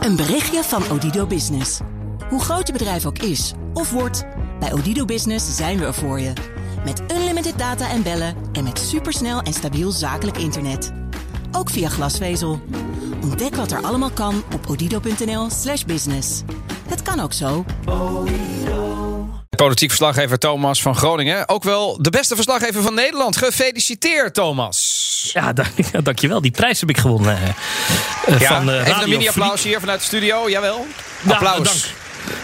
Een berichtje van Odido Business. Hoe groot je bedrijf ook is of wordt, bij Odido Business zijn we er voor je. Met unlimited data en bellen en met supersnel en stabiel zakelijk internet. Ook via glasvezel. Ontdek wat er allemaal kan op odido.nl/slash business. Het kan ook zo. Politiek verslaggever Thomas van Groningen. Ook wel de beste verslaggever van Nederland. Gefeliciteerd, Thomas. Ja, dank, ja, dankjewel. Die prijs heb ik gewonnen. eh, Ja, van, eh, even Radio een mini-applaus hier vanuit de studio. Jawel. Ja, Applaus. dank.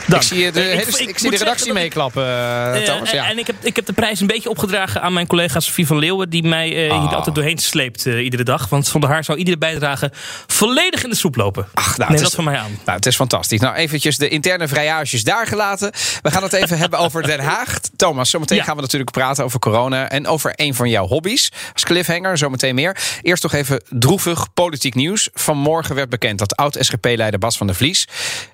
Dank. Ik zie, de, Eh, hele- ik- zie de redactie meeklappen, eh, Eh, Thomas. en Ja. en ik, heb, ik heb de prijs een beetje opgedragen aan mijn collega Sofie van Leeuwen... die mij eh, hier Ah. altijd doorheen sleept eh, iedere dag. Want zonder haar zou iedere bijdrage volledig in de soep lopen. Ach, nou, Neem het dat is- van mij aan. Nou, het is fantastisch. Nou, eventjes de interne vrijages daar gelaten. We gaan het even hebben over Den Haag. Thomas, zometeen Ja. gaan we natuurlijk praten over corona... en over een van jouw hobby's. Als cliffhanger, zometeen meer. Eerst toch even droevig politiek nieuws. Vanmorgen werd bekend dat oud-SGP-leider Bas van der Vlies...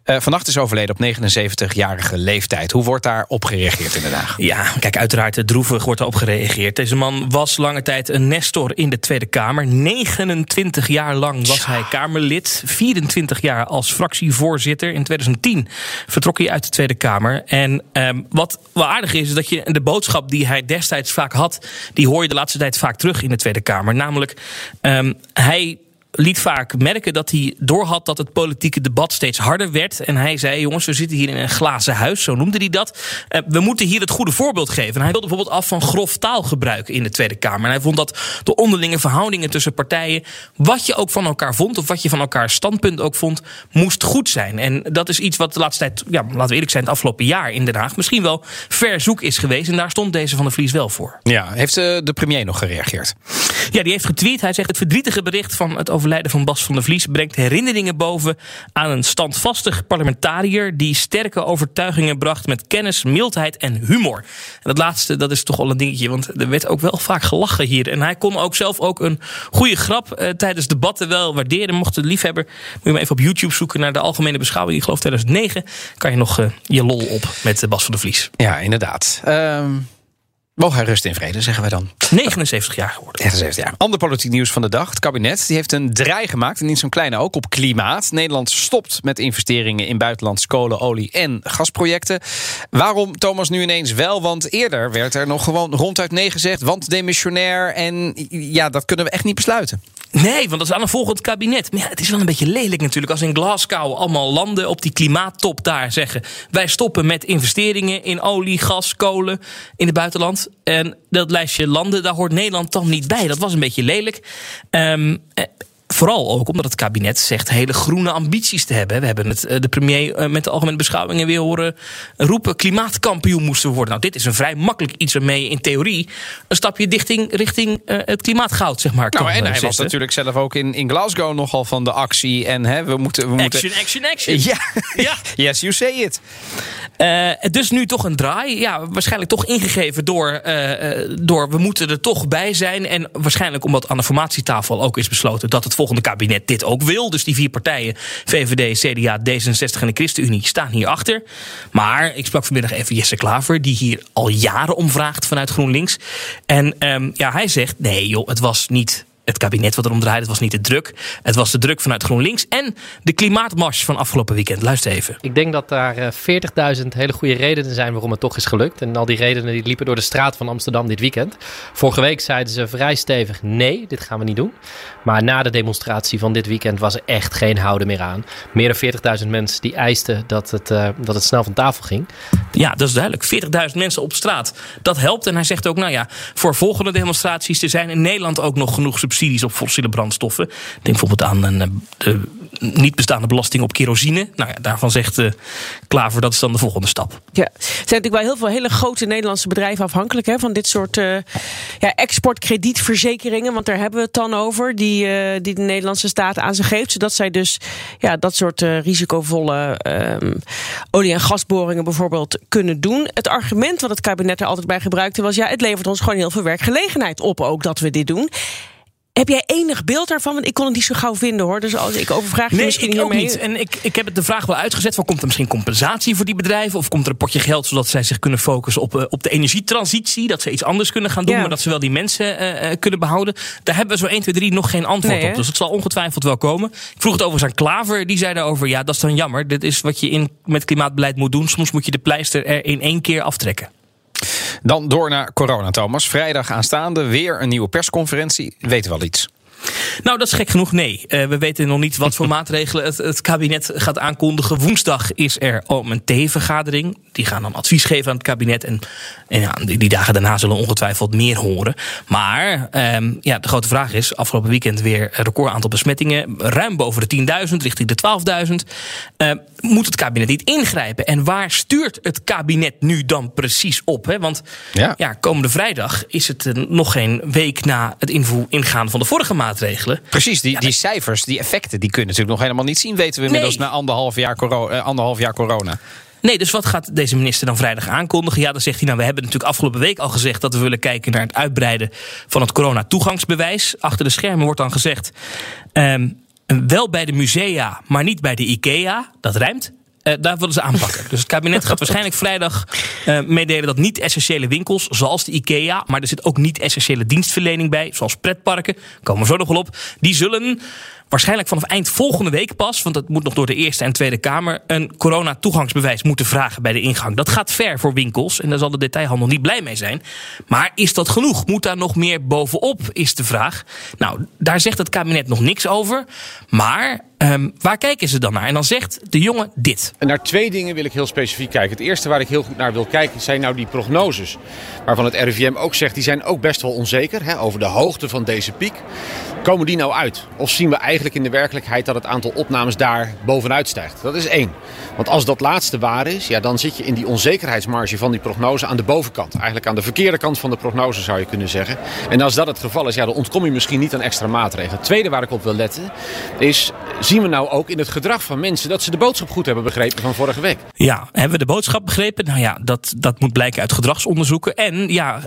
eh, vannacht is overleden op 79-jarige leeftijd. Hoe wordt daar op gereageerd in Den Haag? Ja, kijk, uiteraard eh, droevig wordt erop gereageerd. Deze man was lange tijd een nestor in de Tweede Kamer. 29 jaar lang was hij Kamerlid. 24 jaar als fractievoorzitter. In 2010 vertrok hij uit de Tweede Kamer. En ehm, wat wel aardig is, is dat je de boodschap die hij destijds vaak had... die hoor je de laatste tijd vaak terug in de Tweede Kamer. Namelijk, ehm, hij liet vaak merken dat hij doorhad dat het politieke debat steeds harder werd. En hij zei: Jongens, we zitten hier in een glazen huis, zo noemde hij dat. Eh, we moeten hier het goede voorbeeld geven. En hij wilde bijvoorbeeld af van grof taalgebruik in de Tweede Kamer. En hij vond dat de onderlinge verhoudingen tussen partijen, wat je ook van elkaar vond, of wat je van elkaar standpunt ook vond, moest goed zijn. En dat is iets wat de laatste tijd, ja, laten we eerlijk zijn, het afgelopen jaar in Den Haag misschien wel verzoek is geweest. En daar stond deze van de Vlies wel voor. Ja, heeft eh, de premier nog gereageerd? Ja, die heeft getweet. Hij zegt: Het verdrietige bericht van het overlijden van Bas van der Vlies brengt herinneringen boven aan een standvastig parlementariër die sterke overtuigingen bracht met kennis, mildheid en humor. En dat laatste, dat is toch wel een dingetje, want er werd ook wel vaak gelachen hier. En hij kon ook zelf ook een goede grap eh, tijdens debatten wel waarderen. Mocht de liefhebber, moet je maar even op YouTube zoeken naar de algemene beschouwing. Ik geloof 2009 kan je nog eh, je lol op met eh, Bas van der Vlies. Ja, inderdaad. Ehm mogen hij rust in vrede, zeggen wij dan. 79 jaar geworden. 79 jaar. Ander politiek nieuws van de dag. Het kabinet die heeft een draai gemaakt, en niet zo'n kleine ook, op klimaat. Nederland stopt met investeringen in buitenlandse kolen, olie en gasprojecten. Waarom, Thomas, nu ineens wel? Want eerder werd er nog gewoon ronduit nee gezegd, want demissionair. En ja, dat kunnen we echt niet besluiten. Nee, want dat is aan een volgend kabinet. Maar ja, het is wel een beetje lelijk natuurlijk. Als in Glasgow allemaal landen op die klimaattop daar zeggen... wij stoppen met investeringen in olie, gas, kolen in het buitenland. En dat lijstje landen, daar hoort Nederland dan niet bij. Dat was een beetje lelijk. Eh, Vooral ook omdat het kabinet zegt hele groene ambities te hebben. We hebben het, eh, de premier eh, met de algemene beschouwingen weer horen roepen... klimaatkampioen moesten we worden. Nou, dit is een vrij makkelijk iets waarmee je in theorie... een stapje dichting, richting eh, het klimaatgoud, zeg maar, Nou, kan, en hij was natuurlijk zelf ook in, in Glasgow nogal van de actie. En hè, we moeten. We moeten Action, action, action. ja. Ja. yes, you say it. Dus nu toch een draai. Ja, waarschijnlijk toch ingegeven door, door we moeten er toch bij zijn. En waarschijnlijk omdat aan de formatietafel ook is besloten dat het volgende kabinet dit ook wil. Dus die vier partijen, VVD, CDA, D66 en de ChristenUnie, staan hierachter. Maar ik sprak vanmiddag even Jesse Klaver, die hier al jaren om vraagt vanuit GroenLinks. En ehm, ja, hij zegt: nee, joh, het was niet het kabinet wat erom draaide. Het was niet de druk. Het was de druk vanuit GroenLinks. En de klimaatmars van afgelopen weekend. Luister even. Ik denk dat daar eh, 40.000 hele goede redenen zijn waarom het toch is gelukt. En al die redenen die liepen door de straat van Amsterdam dit weekend. Vorige week zeiden ze vrij stevig nee, dit gaan we niet doen. Maar na de demonstratie van dit weekend was er echt geen houden meer aan. Meer dan 40.000 mensen die eisten dat het, eh, dat het snel van tafel ging. Ja, dat is duidelijk. 40.000 mensen op straat. Dat helpt. En hij zegt ook, nou ja, voor volgende demonstraties... er zijn in Nederland ook nog genoeg subsidies op fossiele brandstoffen. Denk bijvoorbeeld aan een, eh, niet bestaande belasting op kerosine. Nou ja, daarvan zegt eh, Klaver, dat is dan de volgende stap. Ja, er zijn natuurlijk wel heel veel hele grote Nederlandse bedrijven afhankelijk hè, van dit soort eh ja, exportkredietverzekeringen. Want daar hebben we het dan over, die, die de Nederlandse staat aan ze geeft. Zodat zij dus ja, dat soort risicovolle ehm, olie- en gasboringen bijvoorbeeld kunnen doen. Het argument wat het kabinet er altijd bij gebruikte was: ja, het levert ons gewoon heel veel werkgelegenheid op, ook dat we dit doen. Heb jij enig beeld daarvan? Want ik kon het niet zo gauw vinden hoor. Dus als ik overvraag je Nee, misschien ik ook niet. En ik, ik heb het de vraag wel uitgezet: van, komt er misschien compensatie voor die bedrijven? Of komt er een potje geld zodat zij zich kunnen focussen op, eh, op de energietransitie? Dat ze iets anders kunnen gaan doen, Ja. maar dat ze wel die mensen eh, eh, kunnen behouden. Daar hebben we zo 1, 2, 3 nog geen antwoord Nee, op. Dus het zal ongetwijfeld wel komen. Ik vroeg het overigens aan Klaver. Die zei daarover: ja, dat is dan jammer. Dit is wat je in, met klimaatbeleid moet doen. Soms moet je de pleister er in één keer aftrekken. Dan door naar corona, Thomas. Vrijdag aanstaande weer een nieuwe persconferentie. Weten we al iets? Nou, dat is gek genoeg nee. Eh, we weten nog niet wat voor maatregelen het, het kabinet gaat aankondigen. Woensdag is er om een T-vergadering. Die gaan dan advies geven aan het kabinet. En, en ja, die, die dagen daarna zullen we ongetwijfeld meer horen. Maar ehm, ja, de grote vraag is: afgelopen weekend weer een record aantal besmettingen. Ruim boven de 10.000, richting de 12.000. Eh, moet het kabinet niet ingrijpen? En waar stuurt het kabinet nu dan precies op? Hè? Want Ja. ja, komende vrijdag is het eh, nog geen week na het invoer, ingaan van de vorige maatregelen. Precies, die, die cijfers, die effecten, die kunnen natuurlijk nog helemaal niet zien. Weten we inmiddels Nee. na anderhalf jaar, coro- eh, anderhalf jaar corona. Nee, dus wat gaat deze minister dan vrijdag aankondigen? Ja, dan zegt hij, nou, we hebben natuurlijk afgelopen week al gezegd dat we willen kijken naar het uitbreiden van het corona-toegangsbewijs. Achter de schermen wordt dan gezegd, ehm, wel bij de musea, maar niet bij de IKEA. Dat rijmt. Eh, daar willen ze aanpakken. Dus het kabinet gaat waarschijnlijk vrijdag eh, meedelen dat niet-essentiële winkels, zoals de IKEA, maar er zit ook niet-essentiële dienstverlening bij, zoals pretparken, komen we zo nog wel op, die zullen waarschijnlijk vanaf eind volgende week pas, want dat moet nog door de Eerste en Tweede Kamer, een corona-toegangsbewijs moeten vragen bij de ingang. Dat gaat ver voor winkels en daar zal de detailhandel niet blij mee zijn. Maar is dat genoeg? Moet daar nog meer bovenop, is de vraag. Nou, daar zegt het kabinet nog niks over. Maar ehm, waar kijken ze dan naar? En dan zegt de jongen dit. En naar twee dingen wil ik heel specifiek kijken. Het eerste waar ik heel goed naar wil kijken zijn nou die prognoses. Waarvan het RIVM ook zegt, die zijn ook best wel onzeker hè, over de hoogte van deze piek. Komen die nou uit? Of zien we eigenlijk in de werkelijkheid dat het aantal opnames daar bovenuit stijgt? Dat is één. Want als dat laatste waar is, ja, dan zit je in die onzekerheidsmarge van die prognose aan de bovenkant. Eigenlijk aan de verkeerde kant van de prognose zou je kunnen zeggen. En als dat het geval is, ja, dan ontkom je misschien niet aan extra maatregelen. Het tweede waar ik op wil letten is, zien we nou ook in het gedrag van mensen dat ze de boodschap goed hebben begrepen van vorige week? Ja, hebben we de boodschap begrepen? Nou ja, dat, dat moet blijken uit gedragsonderzoeken. En ja,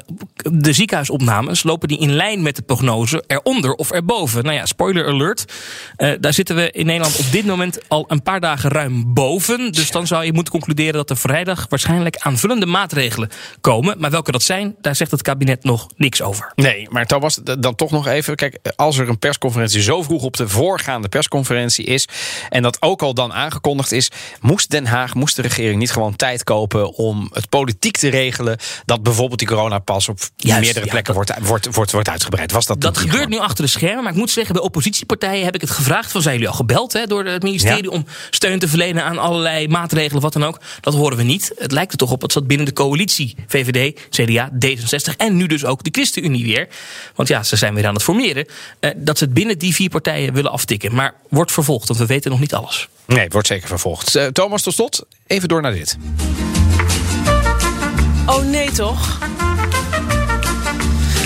de ziekenhuisopnames lopen die in lijn met de prognose eronder of erboven. Nou ja, spoiler alert. Eh, daar zitten we in Nederland op dit moment al een paar dagen ruim boven. Dus dan zou je moeten concluderen dat er vrijdag waarschijnlijk aanvullende maatregelen komen. Maar welke dat zijn, daar zegt het kabinet nog niks over. Nee, maar Thomas, dan toch nog even. Kijk, als er een persconferentie zo vroeg op de voorgaande persconferentie is. en dat ook al dan aangekondigd is. moest Den Haag, moest de regering niet gewoon tijd kopen. om het politiek te regelen. dat bijvoorbeeld die coronapas op Juist, meerdere ja, plekken dat- wordt, wordt, wordt, wordt uitgebreid? Was dat Dat gebeurt gewoon? nu achter de schermen. Maar ik moet zeggen, bij oppositiepartijen heb ik het gevraagd. Van zijn jullie al gebeld hè, door het ministerie Ja. om steun te verlenen aan allerlei maatregelen, wat dan ook. Dat horen we niet. Het lijkt er toch op dat zat binnen de coalitie VVD, CDA, D66 en nu dus ook de ChristenUnie weer. Want ja, ze zijn weer aan het formeren. eh, dat ze het binnen die vier partijen willen aftikken. Maar wordt vervolgd, want we weten nog niet alles. Nee, het wordt zeker vervolgd. Eh, Thomas, tot slot, even door naar dit. Oh nee, toch?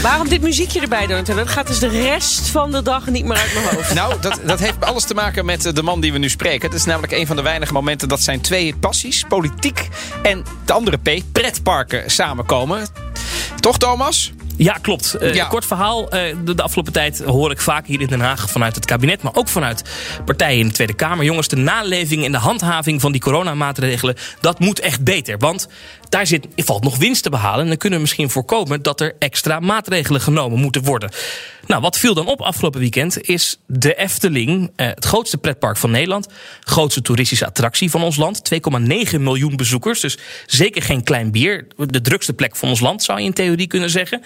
Waarom dit muziekje erbij, Donatello? Dat gaat dus de rest van de dag niet meer uit mijn hoofd. Nou, dat, dat heeft alles te maken met eh, de man die we nu spreken. Het is namelijk een van de weinige momenten dat zijn twee passies, politiek en de andere P, pretparken, samenkomen. Toch, Thomas? Ja, klopt. Eh, Ja. Kort verhaal. eh, de, de afgelopen tijd hoor ik vaak hier in Den Haag vanuit het kabinet, maar ook vanuit partijen in de Tweede Kamer. Jongens, de naleving en de handhaving van die coronamaatregelen, dat moet echt beter. Want daar zit, valt nog winst te behalen. En dan kunnen we misschien voorkomen dat er extra maatregelen genomen moeten worden. Nou, wat viel dan op afgelopen weekend is de Efteling, eh, het grootste pretpark van Nederland. Grootste toeristische attractie van ons land. 2,9 miljoen bezoekers. Dus zeker geen klein bier. De drukste plek van ons land, zou je in theorie kunnen zeggen.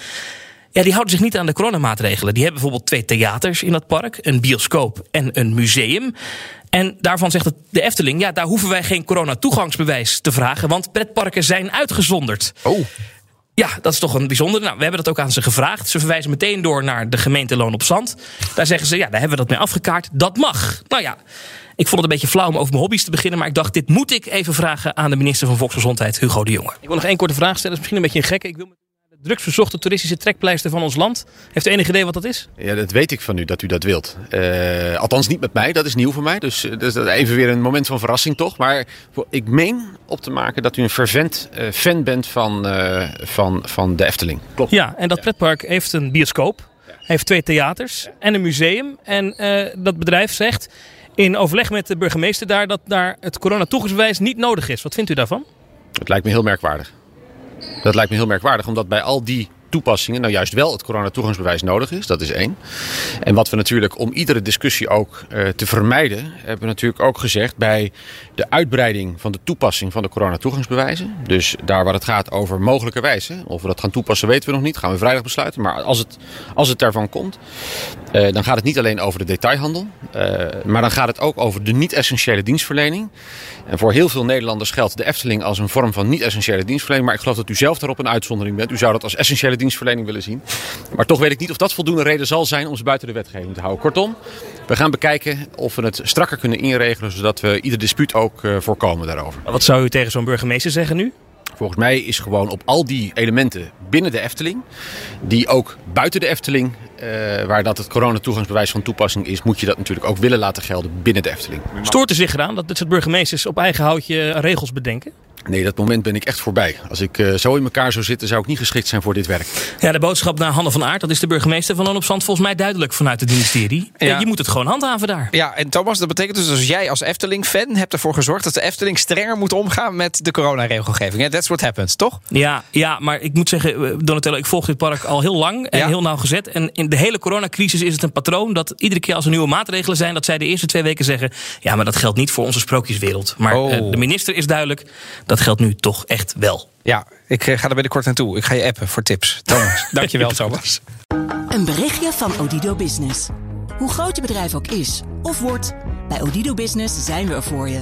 Ja, die houden zich niet aan de coronamaatregelen. Die hebben bijvoorbeeld twee theaters in dat park, een bioscoop en een museum. En daarvan zegt het de Efteling, ja, daar hoeven wij geen coronatoegangsbewijs te vragen, want pretparken zijn uitgezonderd. Oh. Ja, dat is toch een bijzondere. Nou, we hebben dat ook aan ze gevraagd. Ze verwijzen meteen door naar de gemeente Loon op Zand. Daar zeggen ze, ja, daar hebben we dat mee afgekaart. Dat mag. Nou ja, ik vond het een beetje flauw om over mijn hobby's te beginnen. Maar ik dacht, dit moet ik even vragen aan de minister van Volksgezondheid, Hugo de Jonge. Ik wil nog één korte vraag stellen. Dat is misschien een beetje een gekke. Ik wil drugsverzochte toeristische trekpleister van ons land. Heeft u enig idee wat dat is? Ja, dat weet ik van u, dat u dat wilt. Eh, althans niet met mij, dat is nieuw voor mij. Dus, eh, dus dat is even weer een moment van verrassing toch. Maar ik meen op te maken dat u een fervent eh, fan bent van, van, van de Efteling. Klopt. Ja, en dat pretpark heeft een bioscoop. heeft twee theaters en een museum. En dat bedrijf zegt in overleg met de burgemeester daar dat daar het coronatoegangsbewijs niet nodig is. Wat vindt u daarvan? Het lijkt me heel merkwaardig. Dat lijkt me heel merkwaardig, omdat bij al die toepassingen nou juist wel het coronatoegangsbewijs nodig is. Dat is één. En wat we natuurlijk om iedere discussie ook uh, te vermijden, hebben we natuurlijk ook gezegd bij de uitbreiding van de toepassing van de coronatoegangsbewijzen. Dus daar waar het gaat over mogelijke wijzen. Of we dat gaan toepassen weten we nog niet. Gaan we vrijdag besluiten. Maar als het, als het daarvan komt, uh, dan gaat het niet alleen over de detailhandel. Uh, maar dan gaat het ook over de niet-essentiële dienstverlening. En voor heel veel Nederlanders geldt de Efteling als een vorm van niet-essentiële dienstverlening. Maar ik geloof dat u zelf daarop een uitzondering bent. U zou dat als essentiële dienstverlening willen zien. Maar toch weet ik niet of dat voldoende reden zal zijn om ze buiten de wetgeving te houden. Kortom, we gaan bekijken of we het strakker kunnen inregelen. Zodat we ieder dispuut ook uh, voorkomen daarover. Wat zou u tegen zo'n burgemeester zeggen nu? Volgens mij is gewoon op al die elementen binnen de Efteling, die ook buiten de Efteling, uh, waar dat het coronatoegangsbewijs van toepassing is, moet je dat natuurlijk ook willen laten gelden binnen de Efteling. Stoort er zich eraan dat dit soort burgemeesters op eigen houtje regels bedenken? Nee, dat moment ben ik echt voorbij. Als ik uh, zo in elkaar zou zitten, zou ik niet geschikt zijn voor dit werk. Ja, de boodschap naar Hanne van Aert, dat is de burgemeester van op Zand, volgens mij duidelijk vanuit het ministerie. Ja. Je moet het gewoon handhaven daar. Ja, en Thomas, dat betekent dus als jij als Efteling-fan hebt ervoor gezorgd dat de Efteling strenger moet omgaan met de coronaregelgeving. That's what happens, toch? Ja, ja, maar ik moet zeggen, Donatello, ik volg dit park al heel lang en ja. heel nauwgezet. En in de hele coronacrisis is het een patroon dat iedere keer als er nieuwe maatregelen zijn, dat zij de eerste twee weken zeggen: ja, maar dat geldt niet voor onze sprookjeswereld. Maar Oh. uh, de minister is duidelijk, dat geldt nu toch echt wel. Ja, ik ga er binnenkort naartoe. Ik ga je appen voor tips. Thomas, dankjewel Thomas. Een berichtje van Odido Business. Hoe groot je bedrijf ook is of wordt, bij Odido Business zijn we er voor je.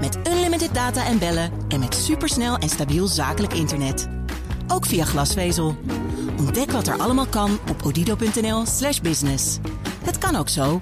Met unlimited data en bellen en met supersnel en stabiel zakelijk internet. Ook via glasvezel. Ontdek wat er allemaal kan op odido.nl/slash business. Het kan ook zo.